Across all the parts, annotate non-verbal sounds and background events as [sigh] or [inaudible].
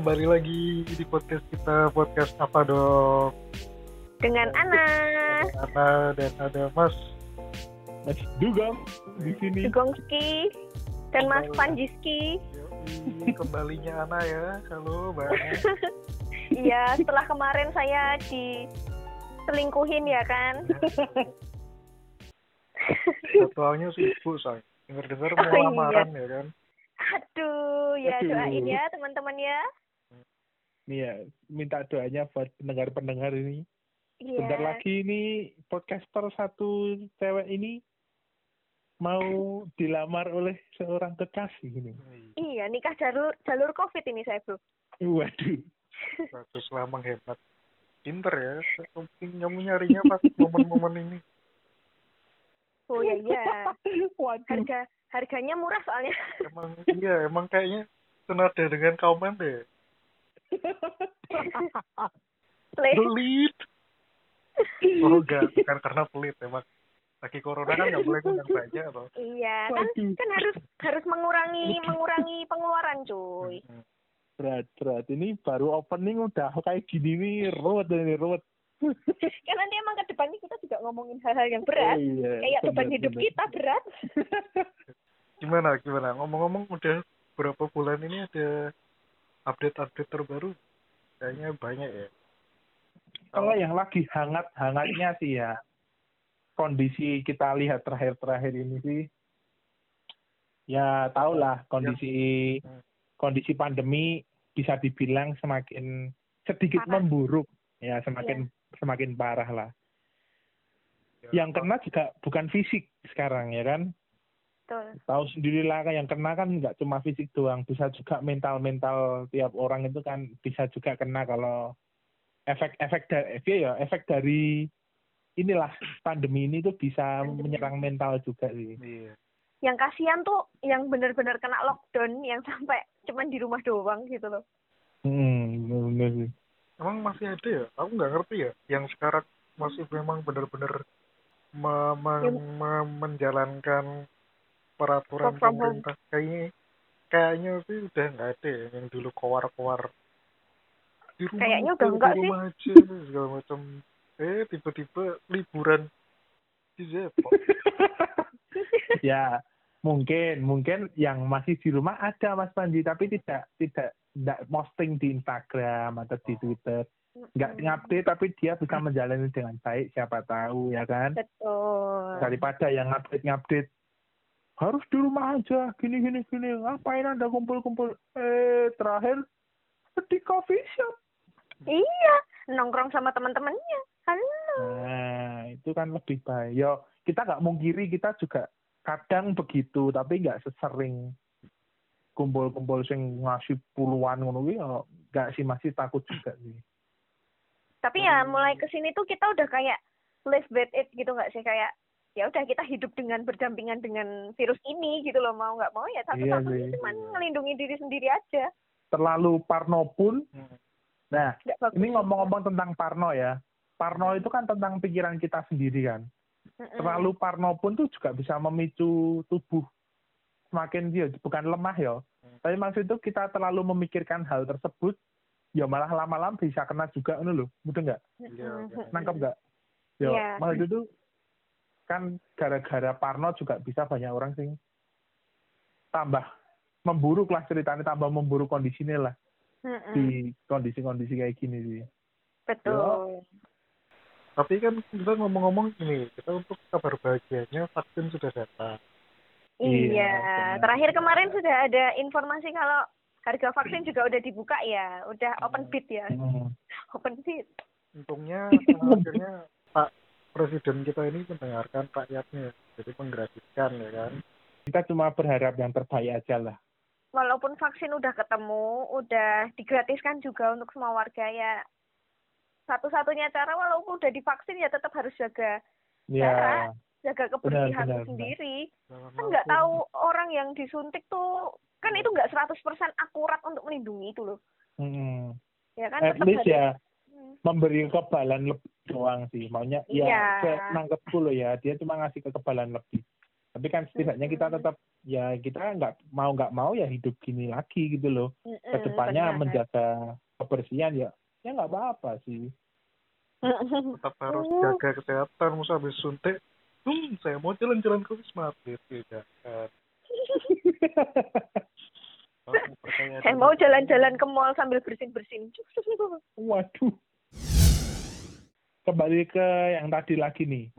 kembali lagi di podcast kita podcast apa dong dengan Ana Ana dan ada Mas Mas Dugam di sini. Dugongski dan Mas Panjiski. Yoi, kembalinya Ana ya halo Mbak. [laughs] Iya, setelah kemarin saya diselingkuhin ya kan. jadwalnya sibuk say dengar-dengar mau Oh, iya. lamaran ya kan Aduh, ya Aduh. doain ya teman-teman ya. Nih ya, minta doanya buat pendengar-pendengar ini. Iya. Bentar lagi ini podcaster satu cewek ini mau dilamar oleh seorang kekasih ini. Iya, nikah jalur jalur Covid ini saya, Bro. Waduh. bagus lah menghemat pinter ya mungkin kamu nyarinya pas momen-momen ini Oh iya iya. Waduh. Harga harganya murah soalnya. emang iya emang kayaknya senada dengan kauman deh. Pelit [laughs] oh enggak bukan karena pelit emang lagi corona kan nggak boleh ngundang [laughs] banyak loh Iya, kan kan harus harus mengurangi mengurangi pengeluaran, cuy. Berat, berat. Ini baru opening udah kayak gini nih, ruwet ini, ruwet. [laughs] Kan nanti emang ke depannya kita juga ngomongin hal-hal yang berat. Oh, iya. Kayak beban bener, hidup bener. kita berat. gimana gimana ngomong-ngomong udah berapa bulan ini ada update-update terbaru kayaknya banyak ya Kalau yang lagi hangat-hangatnya sih ya, kondisi kita lihat terakhir-terakhir ini sih, ya tau lah kondisi Hmm. kondisi pandemi bisa dibilang semakin sedikit Parah. memburuk, ya semakin semakin parah lah. Ya, Yang kena juga bukan fisik sekarang ya kan, Betul. tahu sendirilah kan yang kena kan nggak cuma fisik doang, bisa juga mental-mental tiap orang itu kan bisa juga kena kalau efek-efek dari ya efek dari inilah pandemi ini tuh bisa menyerang mental juga sih. iya Yang kasihan tuh yang benar-benar kena lockdown yang sampai cuman di rumah doang gitu loh. Hmm, bener sih. emang masih ada ya aku nggak ngerti ya yang sekarang masih memang benar-benar me- me- me- menjalankan peraturan Work from home. pemerintah. Kayaknya kayaknya sih udah nggak ada ya yang dulu kowar-kowar di rumah Kayaknya udah enggak di sih. aja [laughs] segala macam. Eh tiba-tiba liburan. Di Depok [laughs] ya mungkin mungkin yang masih di rumah ada Mas Panji tapi tidak tidak tidak posting di Instagram atau di Twitter. Nggak ngupdate tapi dia bisa menjalani dengan baik siapa tahu ya kan? Betul. daripada yang ngupdate ngupdate harus di rumah aja. Gini gini gini. Ngapain anda kumpul kumpul eh terakhir di coffee shop. Iya, nongkrong sama teman-temannya. Halo. nah itu kan lebih baik. Yo kita nggak mungkiri kita juga kadang begitu tapi nggak sesering kumpul-kumpul sing ngasih puluhan ngono kuwi nggak sih masih takut juga sih. Tapi ya mulai ke sini tuh kita udah kayak live with it gitu nggak sih? Kayak ya udah kita hidup dengan berdampingan dengan virus ini gitu loh mau nggak mau ya Iya satu-satunya sih. cuman ngelindungi diri sendiri aja. terlalu parno pun Hmm. nah ini ngomong-ngomong tentang parno ya parno itu kan tentang pikiran kita sendiri kan Mm-mm. terlalu parno pun tuh juga bisa memicu tubuh semakin dia bukan lemah ya tapi maksud itu kita terlalu memikirkan hal tersebut ya malah lama-lama bisa kena juga ini loh betul nggak Iya, iya. nangkep nggak ya Iya. maksud itu kan gara-gara parno juga bisa banyak orang sing tambah memburuk lah ceritanya tambah memburuk kondisinya lah Mm-mm. di kondisi-kondisi kayak gini sih Betul. tapi kan kita ngomong-ngomong ini kita untuk kabar bahagianya vaksin sudah datang Iya, benar. terakhir kemarin sudah ada informasi kalau harga vaksin juga udah dibuka ya, udah open bid ya, Hmm. open bid. untungnya akhirnya Presiden kita ini mendengarkan rakyatnya jadi menggratiskan ya kan kita cuma berharap yang terbaik aja lah Walaupun vaksin udah ketemu, udah digratiskan juga untuk semua warga ya. Satu-satunya cara walaupun udah divaksin ya tetap harus jaga ya jaga kebersihan benar, benar. sendiri. Kan nggak tahu orang yang disuntik tuh kan itu nggak 100% akurat untuk melindungi itu loh. hmm. Ya kan at tetap least harus- ya. Memberi kekebalan lebih doang sih. Maunya ya Iya. saya nangkepku loh ya. Dia cuma ngasih kekebalan lebih. Tapi kan setidaknya kita tetap ya kita nggak mau nggak mau ya hidup gini lagi gitu loh. Mm-mm, ke depannya benar. menjaga kebersihan ya ya nggak apa-apa sih. Tetap harus jaga kesehatan. Masa habis suntik hmm saya mau jalan-jalan ke wisma atlet. Ya jangan [laughs] Aku percaya saya mau jalan-jalan ke mall sambil bersin-bersin. Waduh. Kembali ke yang tadi lagi nih.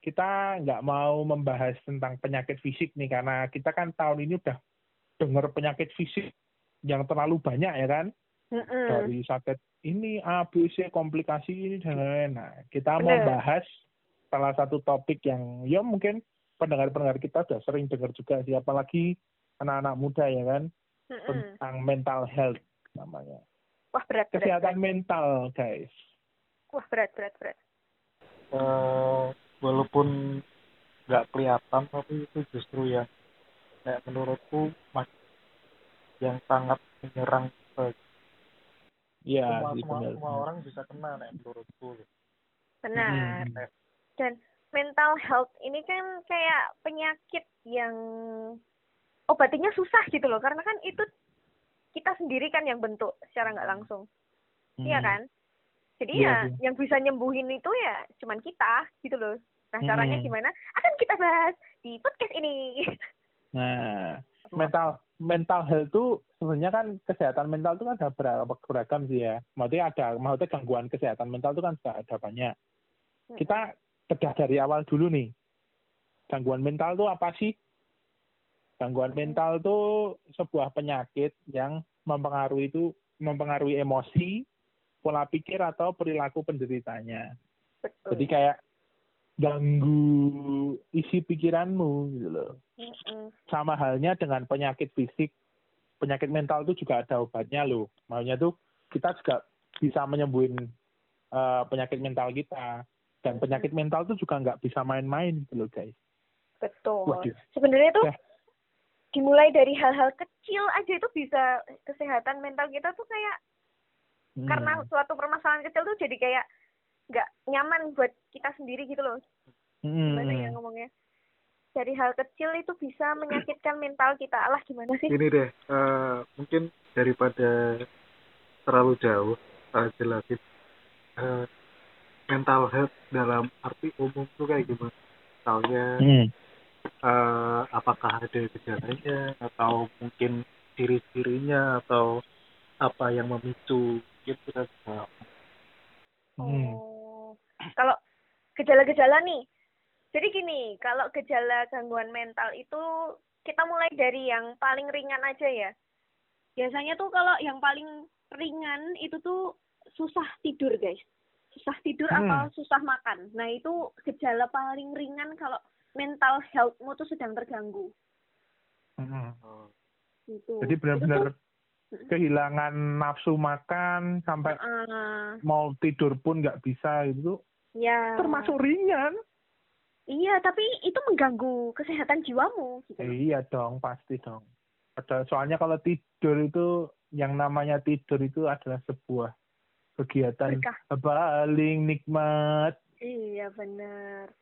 Kita nggak mau membahas tentang penyakit fisik nih karena kita kan tahun ini udah dengar penyakit fisik yang terlalu banyak ya kan Mm-mm. dari sakit ini A B C komplikasi ini dan lain-lain. Nah kita mau Bener. bahas salah satu topik yang ya mungkin pendengar-pendengar kita udah sering dengar juga sih apalagi anak-anak muda ya kan Mm-mm. tentang mental health namanya wah berat berat, kesehatan berat. mental guys wah berat berat berat Eh, walaupun nggak kelihatan tapi itu justru yang kayak menurutku mas yang sangat menyerang Iya, semua, sih, semua, benar, semua benar. orang bisa kena nih menurutku benar Hmm. dan mental health ini kan kayak penyakit yang obatinya susah gitu loh karena kan itu kita sendiri kan yang bentuk secara nggak langsung iya Hmm. kan jadi Iya ya sih. yang bisa nyembuhin itu ya cuman kita gitu loh nah caranya Hmm. gimana akan kita bahas di podcast ini [laughs] Nah, mental mental health itu sebenarnya kan kesehatan mental itu kan ada beragam, beragam sih ya. Maksudnya ada, maksudnya gangguan kesehatan mental itu kan sudah ada banyak. Kita bedah dari awal dulu nih. Gangguan mental itu apa sih? Gangguan mental itu sebuah penyakit yang mempengaruhi itu mempengaruhi emosi, pola pikir atau perilaku penderitanya. betul Jadi kayak ganggu isi pikiranmu gitu loh. Mm-mm. Sama halnya dengan penyakit fisik, penyakit mental itu juga ada obatnya loh. Maunya tuh kita juga bisa menyembuhin eh, penyakit mental kita. Dan penyakit mental itu juga nggak bisa main-main gitu loh guys. betul Waduh. sebenarnya tuh Ya. dimulai dari hal-hal kecil aja itu bisa kesehatan mental kita tuh kayak Hmm. karena suatu permasalahan kecil tuh jadi kayak nggak nyaman buat kita sendiri gitu loh Hmm. gimana ya ngomongnya dari hal kecil itu bisa menyakitkan mental kita alah gimana sih ini deh eh, mungkin daripada terlalu jauh eh, jelasin eh, mental health dalam arti umum tuh kayak gimana misalnya Hmm. eh, apakah ada gejalanya atau mungkin ciri-cirinya atau apa yang memicu gitu Hmm. Oh, kalau gejala-gejala nih, jadi gini, kalau gejala gangguan mental itu kita mulai dari yang paling ringan aja ya. Biasanya tuh kalau yang paling ringan itu tuh susah tidur guys, susah tidur Hmm. atau susah makan. Nah itu gejala paling ringan kalau mental healthmu tuh sedang terganggu. Hmm. oh, Gitu. Jadi Itu benar-benar tuh, kehilangan nafsu makan sampai uh, mau tidur pun nggak bisa gitu. ya. Termasuk ringan. Iya, tapi itu mengganggu kesehatan jiwamu gitu. Iya dong, pasti dong. Ada soalnya kalau tidur itu yang namanya tidur itu adalah sebuah kegiatan Berkah. paling nikmat. Iya benar.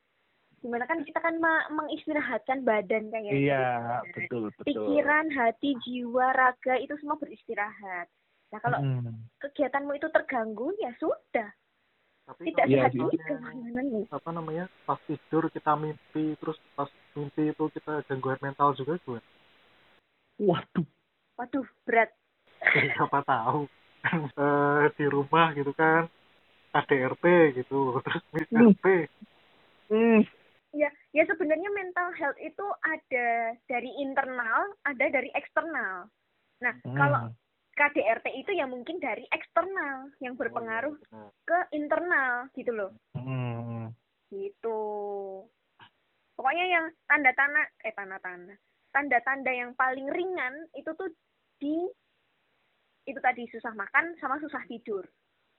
Gimana kan kita kan mengistirahatkan badan kayak Iya, betul betul. pikiran, hati, jiwa, raga itu semua beristirahat. Nah kalau Hmm. kegiatanmu itu terganggu ya sudah, tapi tidak Iya sehat kehilanganmu. apa namanya pas tidur kita mimpi terus pas mimpi itu kita gangguan mental juga gue Waduh, Waduh berat. siapa tahu [laughs] eh di rumah gitu kan KDRT gitu terus. RP hmm. Ya, ya sebenarnya mental health itu ada dari internal, ada dari eksternal. Nah Hmm. kalau KDRT itu ya mungkin dari eksternal yang berpengaruh Oh, iya, benar. ke internal gitu loh. Hmm. gitu pokoknya yang tanda-tanda eh tanda-tanda tanda-tanda yang paling ringan itu tuh di itu tadi susah makan sama susah tidur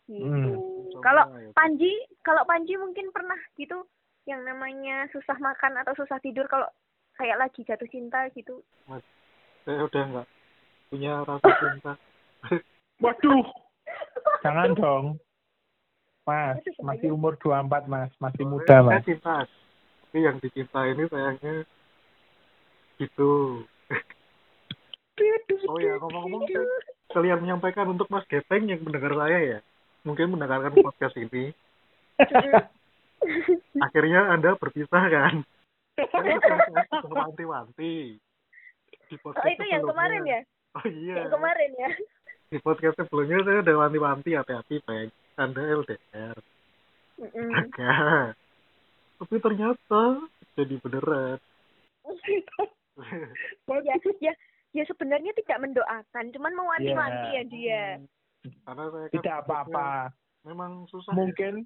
gitu Hmm. kalau ya, Panji kalau Panji mungkin pernah gitu yang namanya susah makan atau susah tidur kalau kayak lagi jatuh cinta gitu. Saya udah nggak punya rasa cinta. [laughs] Waduh, [laughs] jangan dong. Mas, masih umur 24, Mas. Masih muda, Mas. cinta. Tapi yang dicinta ini sayangnya gitu. Oh ya ngomong-ngomong kalian menyampaikan untuk Mas Gepeng yang mendengar saya ya. Mungkin mendengarkan podcast ini [laughs] [laughs] akhirnya anda berpisah kan? [laughs] Wanti-wanti di oh podcast itu yang kemarin ya? Oh iya. Yang kemarin ya? Di podcast sebelumnya saya udah wanti-wanti hati-hati Peng anda LDR agak. Tapi ternyata jadi beneran. [laughs] Ya ya ya sebenarnya tidak mendoakan cuman mewanti-wanti Iya. ya dia. Karena saya kan tidak apa-apa. memang susah ya.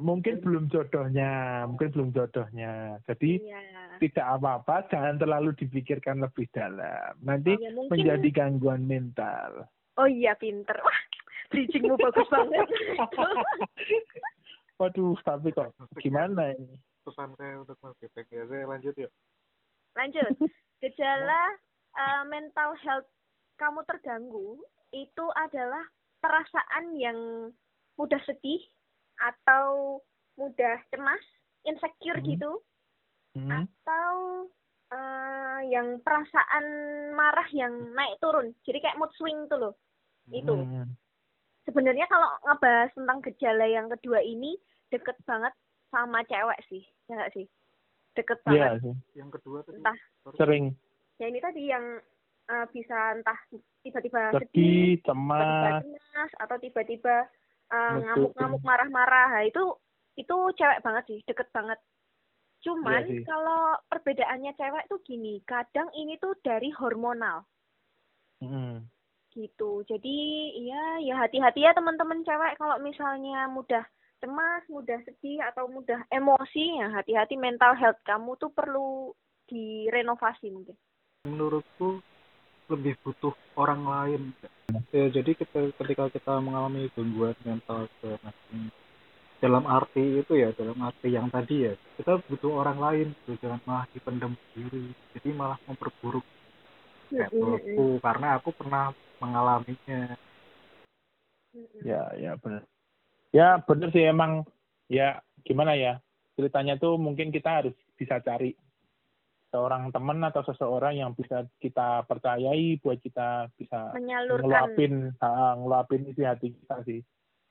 Mungkin belum jodohnya mungkin belum jodohnya. Jadi iya. tidak apa-apa jangan terlalu dipikirkan lebih dalam. Nanti Ya, mungkin- menjadi gangguan mental. Oh iya pinter. Wah bridgingmu bagus banget. [laughs] Waduh tapi kok gimana ini? Pesan saya untuk Mas Gepeng ya. Saya lanjut yuk. Lanjut. Gejala eh, mental health kamu terganggu itu adalah perasaan yang mudah sedih atau mudah cemas insecure Hmm. gitu. Hmm? atau eh, yang perasaan marah yang naik turun. Jadi kayak mood swing tuh loh. Itu. Hmm. sebenarnya kalau ngebahas tentang gejala yang kedua ini deket banget sama cewek sih. Ya nggak sih? Deket Iya banget. sih. Yang kedua tadi. Entah. Sering. Ya ini tadi yang eh, bisa entah tiba-tiba sedih sedih tiba-tiba cemas cemas atau tiba-tiba eh, ngamuk-ngamuk marah-marah. Nah, itu itu cewek banget sih deket banget. Cuman Iya sih. kalau perbedaannya cewek tuh gini kadang ini tuh dari hormonal. Hmm. gitu. Jadi ya ya hati-hati ya teman-teman cewek kalau misalnya mudah cemas mudah sedih atau mudah emosi ya hati-hati mental health kamu tuh perlu direnovasi mungkin. Menurutku lebih butuh orang lain. Ya jadi kita ketika kita mengalami gangguan mental semacam dalam arti itu ya dalam arti yang tadi ya kita butuh orang lain gitu. jangan malah dipendam sendiri jadi malah memperburuk menurutku karena aku pernah mengalaminya. Ya ya benar. Ya benar sih emang ya gimana ya ceritanya tuh mungkin kita harus bisa cari seorang teman atau seseorang yang bisa kita percayai buat kita bisa menyalurkan ngeluapin ah, ngeluapin isi hati kita sih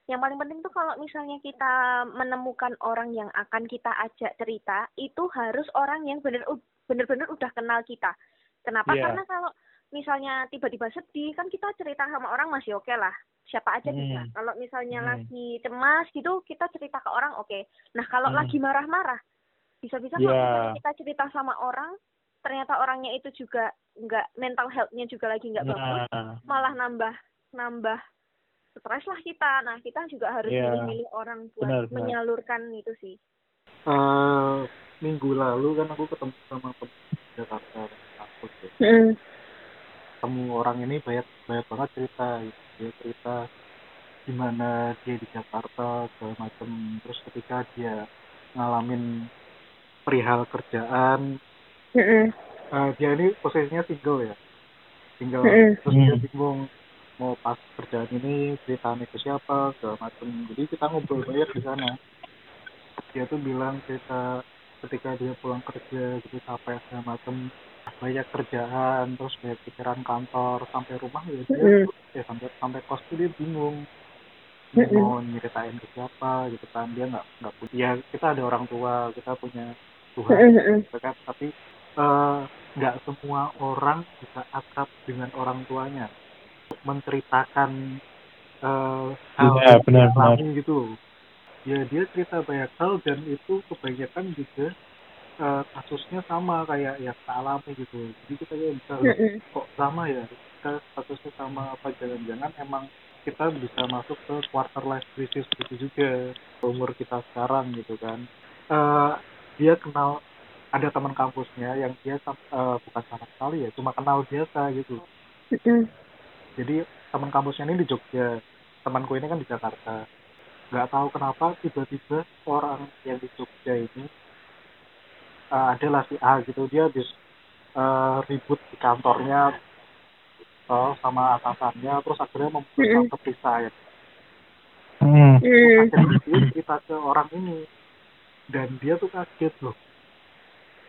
yang paling penting tuh kalau misalnya kita menemukan orang yang akan kita ajak cerita itu harus orang yang bener bener-bener udah kenal kita kenapa Iya. karena kalau misalnya tiba-tiba sedih kan kita cerita sama orang masih oke lah siapa aja Hmm. bisa kalau misalnya Hmm. lagi cemas gitu kita cerita ke orang oke nah kalau Hmm. lagi marah-marah bisa-bisa kalau Iya. misalnya kita cerita sama orang ternyata orangnya itu juga nggak mental health-nya juga lagi nggak bagus nah malah nambah nambah stres lah kita. Nah, kita juga harus Iya. milih-milih orang buat Benar, benar. menyalurkan itu sih. Eh, minggu lalu kan aku ketemu sama teman di Jakarta kampus ya. ketemu orang ini banyak banyak banget cerita gitu. dia cerita gimana dia di Jakarta segala macam terus ketika dia ngalamin perihal kerjaan. Eh, dia ini posisinya single ya? Single. Mm-mm. terus dia Mm. bingung mau pas kerjaan ini ceritanya ke siapa segala macam jadi kita ngobrol banyak di sana. Dia tuh bilang cerita ketika dia pulang kerja gitu capek segala macam banyak kerjaan terus banyak pikiran kantor sampai rumah ya dia Mm-mm. ya sampai sampai kos tuh dia bingung. Mm-mm. mau nyeritain ke siapa gitu kan. Dia nggak nggak punya ya kita ada orang tua kita punya Tuhan Mm-mm. gitu kan. Tapi eh, nggak semua orang bisa akrab dengan orang tuanya. Menceritakan eh, hal Iya, yang benar, benar. alami gitu ya dia cerita banyak hal dan itu kebanyakan juga eh, kasusnya sama kayak yang kita alami gitu. Jadi kita kayak bisa kok sama ya. Kita kasusnya sama apa jangan-jangan emang kita bisa masuk ke quarter life crisis gitu juga umur kita sekarang gitu kan. Eh, dia kenal ada teman kampusnya yang dia eh, bukan sama sekali ya cuma kenal biasa gitu jadi teman kampusnya ini di Jogja temanku ini kan di Jakarta nggak tahu kenapa tiba-tiba orang yang di Jogja ini eh, adalah si A gitu dia habis eh, ribut di kantornya eh, sama atasannya terus akhirnya memutuskan Mm-mm. berpisah ya Hmm. Mm. akhirnya dia cerita ke orang ini dan dia tuh kaget loh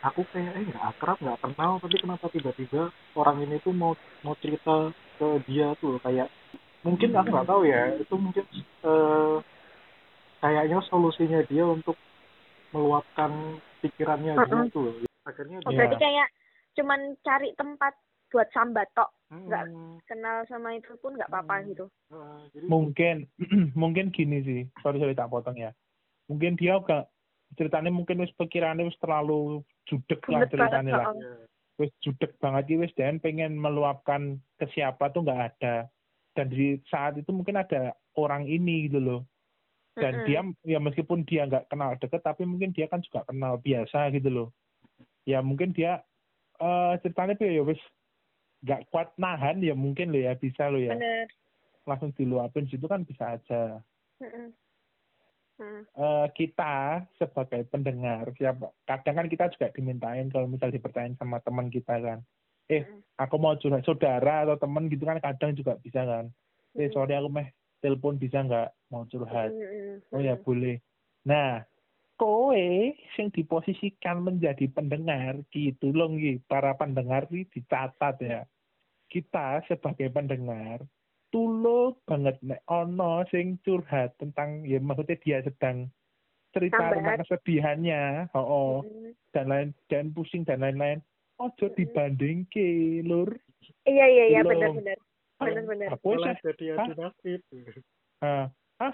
aku kayak eh nggak akrab nggak kenal tapi kenapa tiba-tiba orang ini tuh mau mau cerita ke dia tuh kayak mungkin aku nggak tahu ya itu mungkin uh, kayaknya solusinya dia untuk meluapkan pikirannya uh -uh. gitu akhirnya oh, dia... berarti kayak cuman cari tempat buat sambat tok nggak hmm. kenal sama itu pun nggak apa-apa hmm. gitu jadi... mungkin [clears throat] mungkin gini sih sorry sorry tak potong ya mungkin dia gak ceritanya mungkin wis pikirannya wis terlalu judek lah ceritanya lah. wis judek banget wis dan pengen meluapkan ke siapa tuh nggak ada. Dan di saat itu mungkin ada orang ini gitu loh. Dan mm -hmm. dia ya meskipun dia nggak kenal deket tapi mungkin dia kan juga kenal biasa gitu loh. Ya mungkin dia uh, ceritanya tuh ya wis nggak kuat nahan ya mungkin loh ya bisa loh ya. Bener. langsung diluapin situ kan bisa aja. Mm -hmm. Uh, kita sebagai pendengar siapa kadang kan kita juga dimintain kalau misal dipertanyain sama teman kita kan. Eh aku mau curhat saudara atau teman gitu kan kadang juga bisa kan. Eh sorry aku meh telepon bisa nggak? Mau curhat. Oh ya boleh. Nah kowe sing diposisikan menjadi pendengar gitu loh para pendengar ini dicatat ya. Kita sebagai pendengar tulung banget. Nek ono sing curhat tentang ya maksudnya dia sedang cerita tentang kesedihannya oh, oh hmm. dan lain dan pusing dan lain-lain ojo hmm. dibanding ke lur. Iya iya iya benar benar benar benar aku sih jadi nasib. Ah ah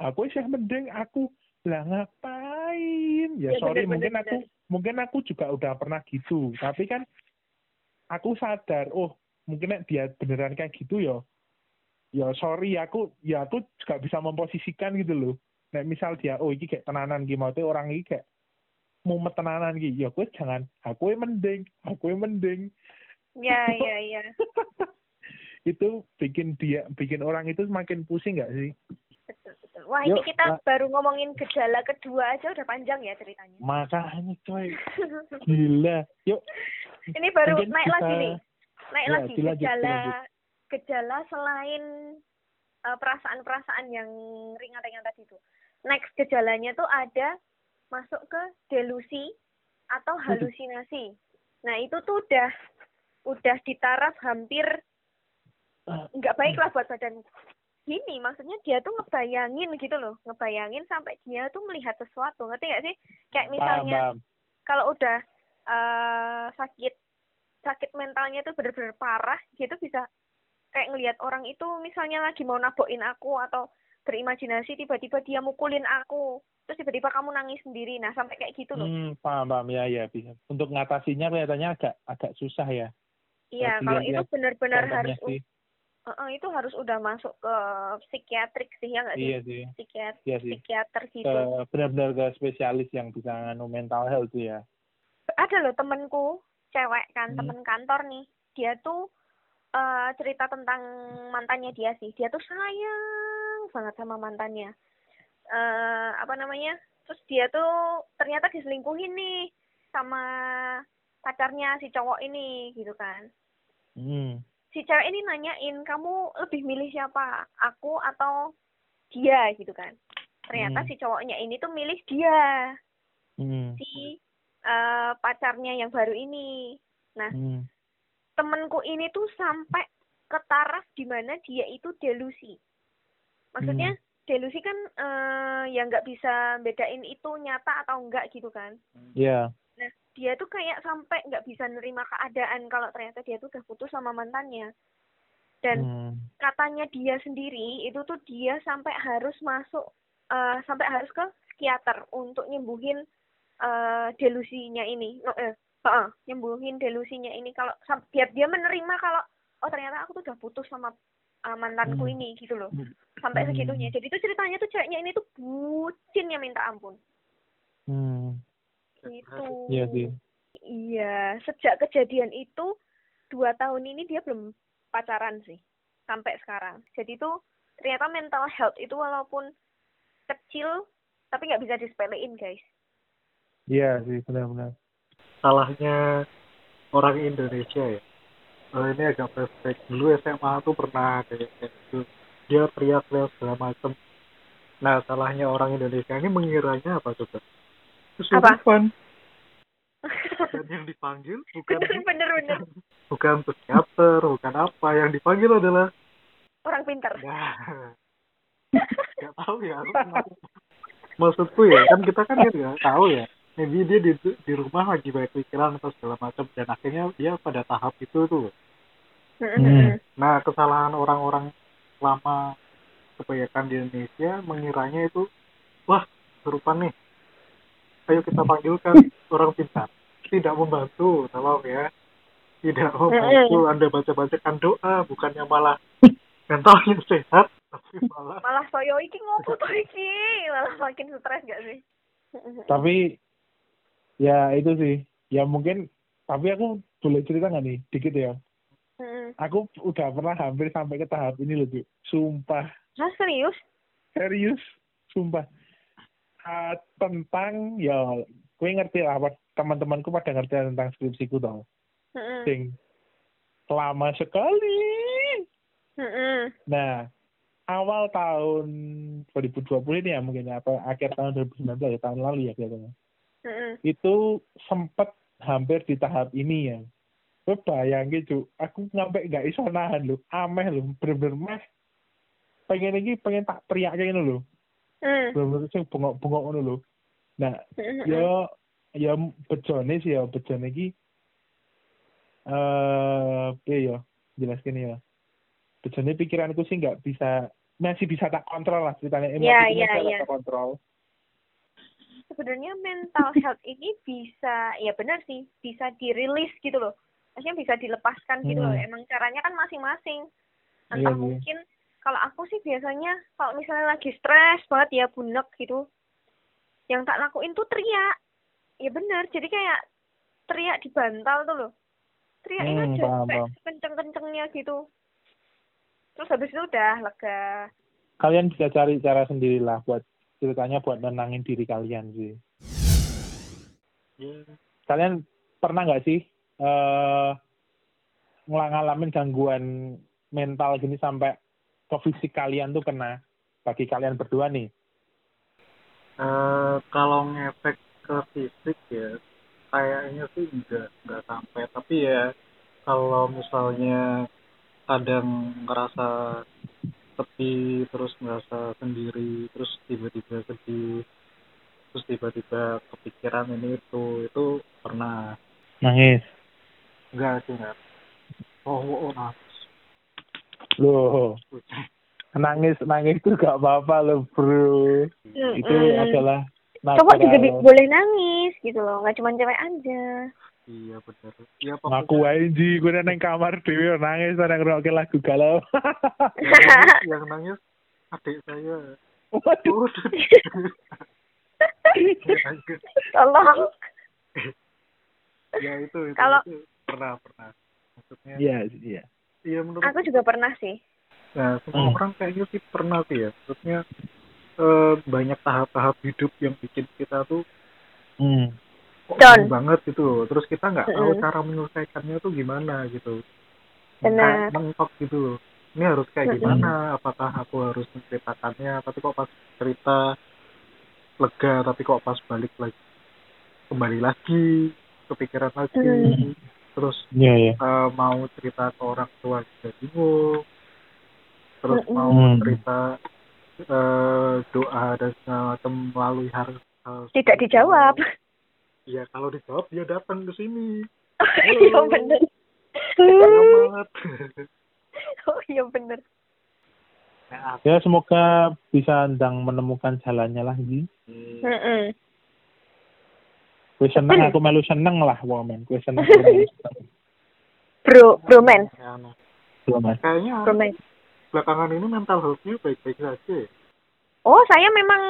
aku sih mending aku lah ngapain? Ya, ya sorry bener, mungkin bener, aku bener. mungkin aku juga udah pernah gitu. Tapi kan aku sadar oh mungkin dia beneran kayak gitu ya ya sorry aku ya aku juga bisa memposisikan gitu loh nah misal dia oh ini kayak tenanan gitu tuh orang ini kayak mau tenanan gitu ya aku jangan aku yang mending aku yang mending ya [laughs] ya ya itu bikin dia bikin orang itu semakin pusing nggak sih Wah Yuk, ini kita nah, baru ngomongin gejala kedua aja udah panjang ya ceritanya. Makanya coy. [laughs] Gila. Yuk. Ini baru naik kita, lagi nih. Naik ya, lagi gejala gejala selain uh, perasaan-perasaan yang ringan-ringan tadi itu. Next gejalanya tuh ada masuk ke delusi atau halusinasi. Nah itu tuh udah udah di taraf hampir ah. nggak baik lah buat badan gini maksudnya dia tuh ngebayangin gitu loh ngebayangin sampai dia tuh melihat sesuatu ngerti gak sih kayak misalnya kalau udah uh, sakit sakit mentalnya tuh bener-bener parah dia tuh bisa kayak ngelihat orang itu misalnya lagi mau nabokin aku atau berimajinasi tiba-tiba dia mukulin aku terus tiba-tiba kamu nangis sendiri nah sampai kayak gitu loh hmm, paham paham ya ya bisa untuk ngatasinya kelihatannya agak agak susah ya iya kalau itu benar-benar harus sih. Uh, uh, itu harus udah masuk ke psikiatrik sih ya nggak sih? Iya sih. Psikiat iya sih. Psikiater gitu. Benar-benar ke spesialis yang bisa nganu mental health ya. Ada loh temenku cewek kan hmm. temen kantor nih dia tuh uh, cerita tentang mantannya dia sih. Dia tuh sayang banget sama mantannya. Uh, apa namanya? Terus dia tuh ternyata diselingkuhin nih sama pacarnya si cowok ini gitu kan. Hmm. si cewek ini nanyain kamu lebih milih siapa? Aku atau dia? Gitu kan. Ternyata hmm. si cowoknya ini tuh milih dia. Hmm. si uh, pacarnya yang baru ini. Nah hmm temenku ini tuh sampai ke taraf di mana dia itu delusi maksudnya hmm. delusi kan uh, ya nggak bisa bedain itu nyata atau enggak gitu kan iya yeah. nah dia tuh kayak sampai nggak bisa nerima keadaan kalau ternyata dia tuh udah putus sama mantannya dan hmm. katanya dia sendiri itu tuh dia sampai harus masuk uh, sampai harus ke psikiater untuk nyembuhin uh, delusinya ini no, eh, uh, nyembuhin delusinya ini. Kalau biar dia menerima kalau oh ternyata aku tuh udah putus sama uh, mantanku hmm. ini gitu loh. Hmm. sampai hmm. segitunya. Jadi tuh ceritanya tuh ceweknya ini tuh bucin ya minta ampun. Hmm. gitu. Iya sih. Iya sejak kejadian itu dua tahun ini dia belum pacaran sih sampai sekarang. Jadi tuh ternyata mental health itu walaupun kecil tapi nggak bisa disepelein guys. Iya sih benar-benar salahnya orang Indonesia ya. Oh, ini agak flashback. Dulu SMA tuh pernah kayak gitu. Dia teriak-teriak segala macam nah salahnya orang Indonesia ini mengiranya apa coba? Kesurupan. Dan yang dipanggil bukan [laughs] bener bener. Bukan psikiater bukan apa. Yang dipanggil adalah orang pintar. Ya [laughs] nggak tahu ya maksudku ya kan kita kan nggak tahu ya maybe dia di di rumah lagi banyak pikiran atau segala macam dan akhirnya dia pada tahap itu tuh. Hmm. nah kesalahan orang-orang lama kebanyakan di Indonesia mengiranya itu wah serupa nih. Ayo kita panggilkan [laughs] orang pintar. Tidak membantu tolong ya. Tidak membantu anda baca-bacakan doa bukannya malah [laughs] mentalnya sehat tapi malah malah soyo iki ngopo to iki? Malah makin stres gak sih? Tapi ya itu sih ya mungkin tapi aku boleh cerita nggak nih dikit ya aku udah pernah hampir sampai ke tahap ini loh, Bu. Sumpah. Hah, serius? Serius, sumpah. Uh, tentang ya, gue ngerti lah, teman-temanku pada ngerti tentang skripsiku dong. Mm-hmm. Sing lama sekali. Nah, awal tahun 2020 ini ya mungkin ya, apa akhir tahun 2019 ya tahun lalu ya kelihatannya. Mm-hmm. Itu sempat hampir di tahap ini ya. Gue bayangin cu aku sampai nggak iso nahan lo ameh lo bener-bener meh. Pengen lagi pengen tak teriak kayak gini lo mm. bener-bener sih bengok-bengok ngono lo nah Mm-mm. ya ya bejone sih ya. Bejone iki eh uh, ya. Jelas gini ya. Bejone pikiranku sih nggak bisa masih bisa tak kontrol lah ceritanya. Emosi Iya, yeah, iya, yeah, iya. tak kontrol sebenarnya mental health ini bisa ya benar sih bisa dirilis gitu loh. Maksudnya bisa dilepaskan gitu loh. Hmm. emang caranya kan masing-masing. Entah Iya, iya. mungkin kalau aku sih biasanya kalau misalnya lagi stres banget ya bunek gitu yang tak lakuin tuh teriak. Ya benar jadi kayak teriak di bantal tuh loh. Teriakin Hmm, aja sampai kenceng-kencengnya gitu. Terus habis itu udah lega. Kalian bisa cari cara sendiri lah buat ceritanya buat nenangin diri kalian sih. Ya, kalian pernah nggak sih eh ngalamin gangguan mental gini sampai ke fisik kalian tuh kena? Bagi kalian berdua nih. Eh, kalau ngefek ke fisik ya kayaknya sih enggak enggak sampai. Tapi ya kalau misalnya kadang ngerasa sepi terus ngerasa sendiri terus tiba-tiba sedih terus tiba-tiba kepikiran ini itu itu pernah. Nangis? Enggak sih enggak oh oh, oh nangis loh. Nangis nangis tuh gak apa-apa loh bro. Itu adalah cowok juga boleh nangis gitu loh nggak cuma cewek aja iya benar ya ngaku aja ji. Gue neng kamar dewi nangis ada ngerokin lagu galau. Yang, yang nangis adik saya. Waduh. Waduh. tolong. Ya itu itu, Kalau- itu. Pernah pernah. Maksudnya iya iya. Iya menurut aku juga pernah sih. Nah semua Hmm. orang kayaknya sih pernah sih ya. Maksudnya eh, banyak tahap-tahap hidup yang bikin kita tuh hmm. Bingung banget gitu. Terus kita nggak tahu cara menyelesaikannya tuh gimana gitu. Benar. Mentok gitu loh. Ini harus kayak Mm-mm. gimana? Apakah aku harus menceritakannya? Tapi kok pas cerita lega tapi kok pas balik lagi kembali lagi kepikiran lagi. Mm. terus iya iya. eh, mau cerita ke orang tua juga bingung. Terus Mm-mm. mau cerita eh, doa dan segala macam melalui hal tidak dijawab Iya kalau dijawab dia datang ke sini. [laughs] Iya bener. Selamat [laughs] oh iya bener. Nah, ya semoga bisa ndang menemukan jalannya aku- Mm-mm. gue seneng aku melu seneng lah woman gue seneng gue seneng. bro broman ya, nah. Kayaknya belakangan ini mental health-nya baik-baik saja. Ya. oh saya memang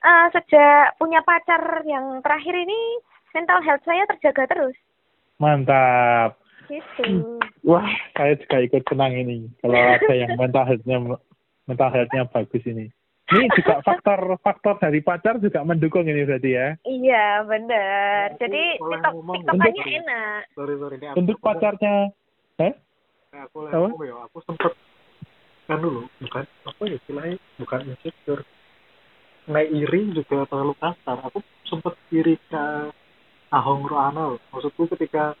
eh, sejak punya pacar yang terakhir ini mental health saya terjaga terus. Mantap. Gitu. Wah saya juga ikut senang ini. Kalau ada yang mental health-nya mental health-nya bagus ini. Ini juga faktor faktor dari pacar juga mendukung ini berarti ya? Iya bener Aku jadi tiktok tiktokannya nggak? enak. sorry sorry ini aku untuk pacarnya eh? Aku Apa? aku ya? Aku sempet kan dulu bukan? Apa ya istilahnya? Bukan insecure naik iri juga terlalu kasar. Aku sempet iri ke ahong roano. Maksudku ketika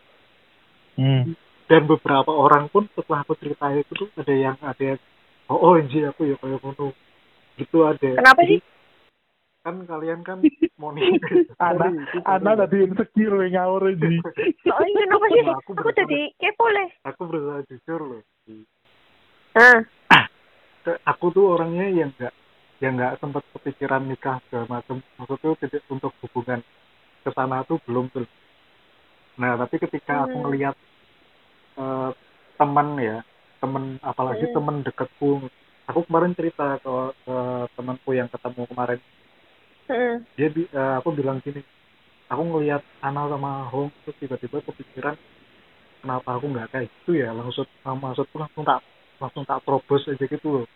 hmm. dan beberapa orang pun setelah aku cerita itu tuh ada yang ada yang oh oh anjir aku ya kayak ngono. Gitu ada. Kenapa sih? kan kalian kan moni anak anak tadi insecure ngawur ini [laughs] oh iya kenapa sih? Aku, aku tadi kepo le. Aku berusaha jujur loh ah. Aku tuh orangnya yang enggak yang nggak sempat kepikiran nikah segala macam maksudnya tidak untuk hubungan ke sana tuh belum tuh nah tapi ketika hmm. aku melihat uh, teman ya teman apalagi hmm. teman dekatku aku kemarin cerita ke, ke temanku yang ketemu kemarin hmm. dia uh, aku bilang gini aku ngelihat Ana sama Hong terus tiba-tiba kepikiran kenapa aku nggak kayak gitu ya langsung maksudku langsung tak langsung tak terobos aja gitu loh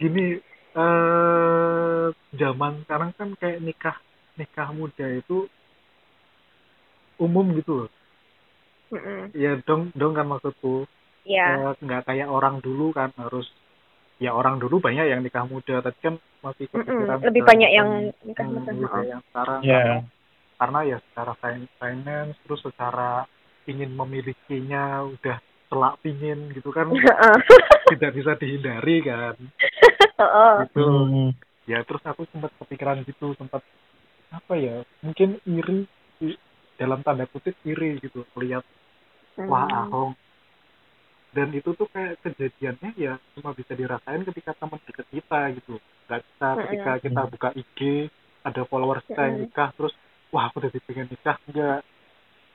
gini eh zaman sekarang kan kayak nikah nikah muda itu umum gitu loh mm -mm. ya dong dong kan maksudku ya yeah. nggak kayak orang dulu kan harus ya orang dulu banyak yang nikah muda tapi kan masih kepikiran mm -mm. lebih banyak yang nikah muda hmm, yang sekarang yeah. karena, karena ya secara finance terus secara ingin memilikinya udah telak pingin gitu kan [laughs] tidak bisa dihindari kan gitu hmm. ya terus aku sempat kepikiran gitu sempat apa ya mungkin iri dalam tanda kutip iri gitu melihat hmm. wah ahong dan itu tuh kayak kejadiannya ya cuma bisa dirasain ketika teman dekat kita gitu nggak bisa hmm. ketika kita buka IG ada followers kita yang nikah terus wah aku udah pengen nikah enggak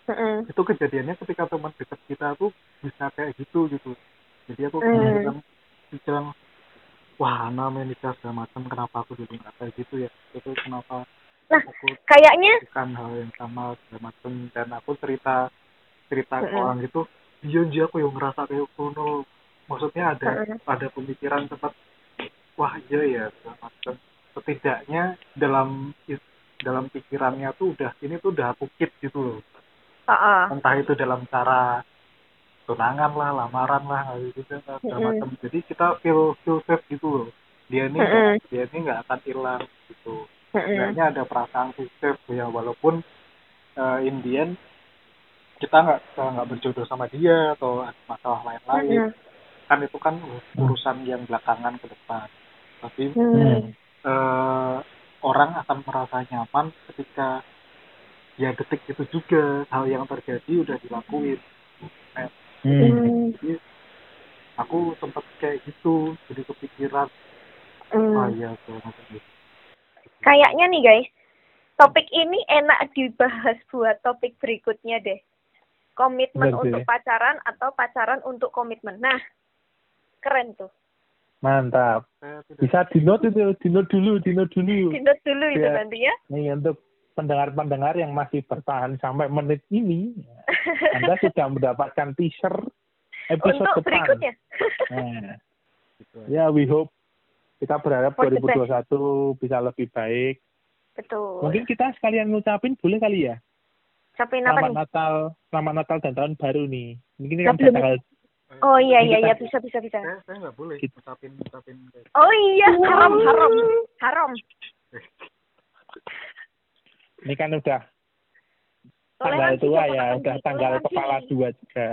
Mm. itu kejadiannya ketika teman dekat kita tuh bisa kayak gitu gitu jadi aku mm. bilang wah namanya nikah segala macam kenapa aku jadi nggak kayak gitu ya? Itu kenapa nah aku kayaknya bukan hal yang sama segala macam dan aku cerita cerita ke orang gitu iya iya aku yang ngerasa kayak kuno maksudnya ada mm. ada pemikiran tempat wah iya ya segala macam. Setidaknya dalam dalam pikirannya tuh udah ini tuh udah bukit gitu loh. Uh -uh. entah itu dalam cara tunangan lah lamaran lah gitu segala mm -hmm. macam jadi kita feel feel safe gitu loh dia ini mm -hmm. dia ini nggak akan hilang gitu mm -hmm. ada perasaan feel safe ya walaupun uh, in the end kita nggak nggak berjodoh sama dia atau ada masalah lain-lain mm -hmm. kan itu kan urusan yang belakangan ke depan tapi mm -hmm. uh, orang akan merasa nyaman ketika ya detik itu juga hal yang terjadi udah dilakuin hmm. jadi aku sempat kayak gitu jadi kepikiran hmm. ah ya gitu. kayaknya nih guys topik ini enak dibahas buat topik berikutnya deh komitmen Betul. untuk pacaran atau pacaran untuk komitmen nah keren tuh mantap bisa dinot itu dinot dulu dinot dulu dinot dulu itu nanti ya Nih untuk pendengar-pendengar yang masih bertahan sampai menit ini, Anda [laughs] sudah mendapatkan teaser episode Untuk depan. berikutnya. Nah, ya, we hope kita berharap For 2021 bisa lebih baik. Betul. Mungkin kita sekalian ngucapin boleh kali ya? Ucapin apa selamat nih? Natal, selamat Natal dan tahun baru nih. Mungkin kan tanggal Oh iya iya iya bisa bisa bisa. Saya saya nggak boleh ngucapin ngucapin. Oh iya haram haram haram. [laughs] Ini kan udah tanggal tua ya, udah tanggal kepala dua juga.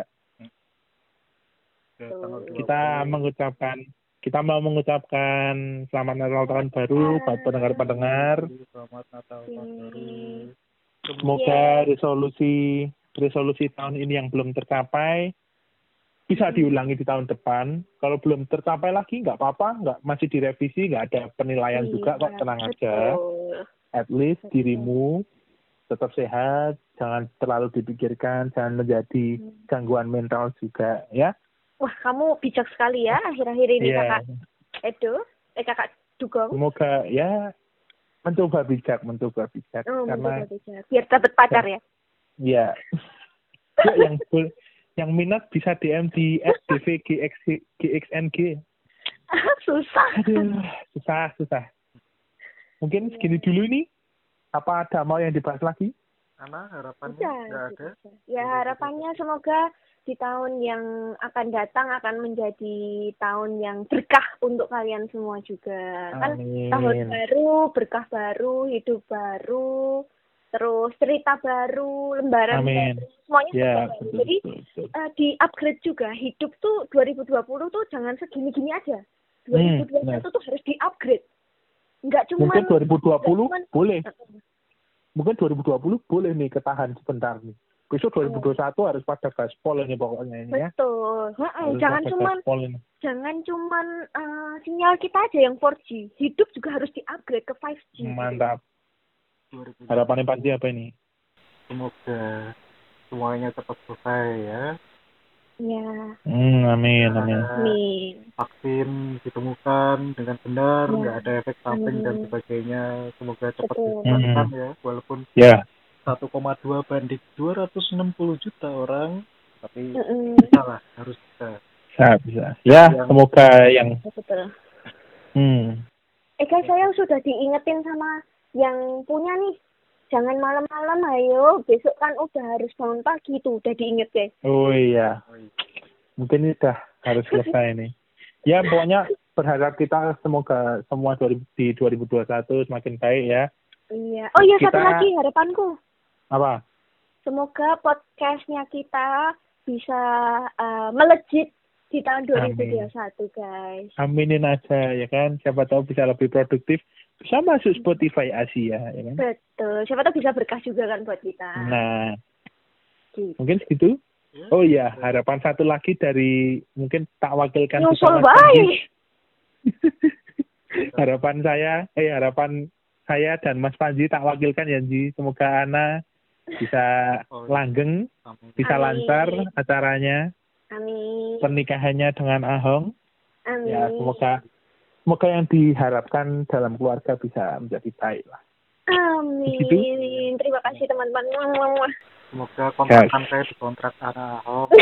Kita mengucapkan kita mau mengucapkan selamat Natal tahun baru buat pendengar-pendengar. Selamat Natal tahun baru. Semoga resolusi resolusi tahun ini yang belum tercapai bisa diulangi di tahun depan. Kalau belum tercapai lagi nggak apa-apa, nggak masih direvisi, nggak ada penilaian juga kok tenang aja at least dirimu tetap sehat, jangan terlalu dipikirkan, jangan menjadi hmm. gangguan mental juga, ya. Wah, kamu bijak sekali ya akhir-akhir ini yeah. kakak Edo, eh kakak Dugong. Semoga ya mencoba bijak, mencoba bijak oh, karena mencoba bijak. biar dapat pacar ya. Iya. [laughs] ya, yang yang minat bisa DM di SDVGXNG. [laughs] susah. Aduh, susah, susah. Mungkin segini dulu ini. Apa ada mau yang dibahas lagi? Ana harapannya ya, ada. Ya harapannya semoga di tahun yang akan datang akan menjadi tahun yang berkah untuk kalian semua juga. Kan Amin. Kan tahun baru, berkah baru, hidup baru. terus cerita baru, lembaran Amin. baru, semuanya Ya, baru. betul, Jadi betul, betul. eh, di upgrade juga hidup tuh 2020 tuh jangan segini-gini aja. Hmm, 2021 benar. tuh harus di upgrade. Enggak cuma Mungkin 2020 cuman- boleh. Mungkin 2020 boleh nih ketahan sebentar nih. Besok 2021 harus pada gaspol ini pokoknya ini ya. betul. Heeh, Harus jangan cuman jangan cuman eh, sinyal kita aja yang 4G. Hidup juga harus di-upgrade ke 5G. gitu. Mantap. 2020. Harapannya pasti apa ini? semoga semuanya cepat selesai ya Ya, Hmm, amin, amin. amin. vaksin ditemukan dengan benar Ya. nggak ada efek samping dan Amin. sebagainya semoga cepat ditemukan Hmm. ya walaupun Ya, 1,2 banding 260 juta orang tapi bisa lah harus bisa bisa, bisa. Ya, Yang- semoga yang Betul. hmm, Eh guys, saya sudah diingetin sama yang punya nih. Jangan malam-malam, ayo. Besok kan udah harus bangun pagi tuh. Udah diinget guys. oh iya. Oh, iya. Mungkin ini udah harus selesai nih. [laughs] Ya, pokoknya berharap kita semoga semua 2000 di 2021 semakin baik ya. Iya. Oh iya, satu Kita- lagi harapanku. Apa? Semoga podcastnya kita bisa eh, melejit di tahun Amin. 2021 guys. Aminin aja ya kan. Siapa tahu bisa lebih produktif. Bisa masuk Spotify Asia ya kan. Betul. Siapa tahu bisa berkah juga kan buat kita. Nah, Gitu. mungkin segitu. Ya. Oh iya, harapan satu lagi dari mungkin tak wakilkan Nyusul baik. [laughs] harapan saya, eh harapan saya dan Mas Panji tak wakilkan ya Ji. Semoga Ana bisa Oh, iya. langgeng, Amin. bisa Amin. lancar acaranya, Amin. pernikahannya dengan Ahong. Amin. Ya, semoga semoga yang diharapkan dalam keluarga bisa menjadi baik lah. Amin. Begitu? Terima kasih teman-teman. Semoga kontrakan saya di kontrak arah Ahok [laughs]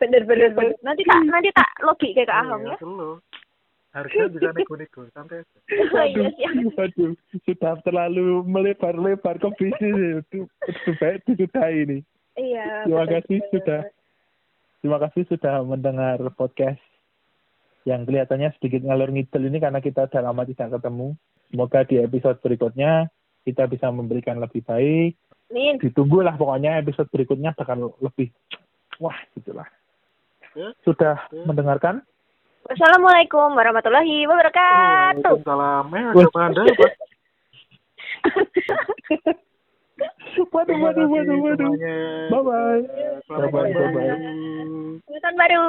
bener bener bener. Nanti tak nanti tak logi kayak ke Ahong ya. Iya, dulu harga bisa nego-nego santai aja [laughs] Oh iya siap. Waduh, sudah terlalu melebar-lebar ke bisnis itu. Lebih baik disudahi ini. Iya. Terima kasih sudah terima kasih sudah mendengar podcast yang kelihatannya sedikit ngalur ngidul ini karena kita udah lama tidak ketemu. Semoga di episode berikutnya kita bisa memberikan lebih baik. Amin. Ditunggulah pokoknya episode berikutnya bakal lebih wah gitulah. Ya. Sudah Ya. mendengarkan? Wassalamualaikum warahmatullahi wabarakatuh. Waalaikumsalam eh anda Pak. [laughs] Waduh, waduh, waduh, waduh. Bye bye. Bye-bye, tahun bye-bye. baru. Tahun baru.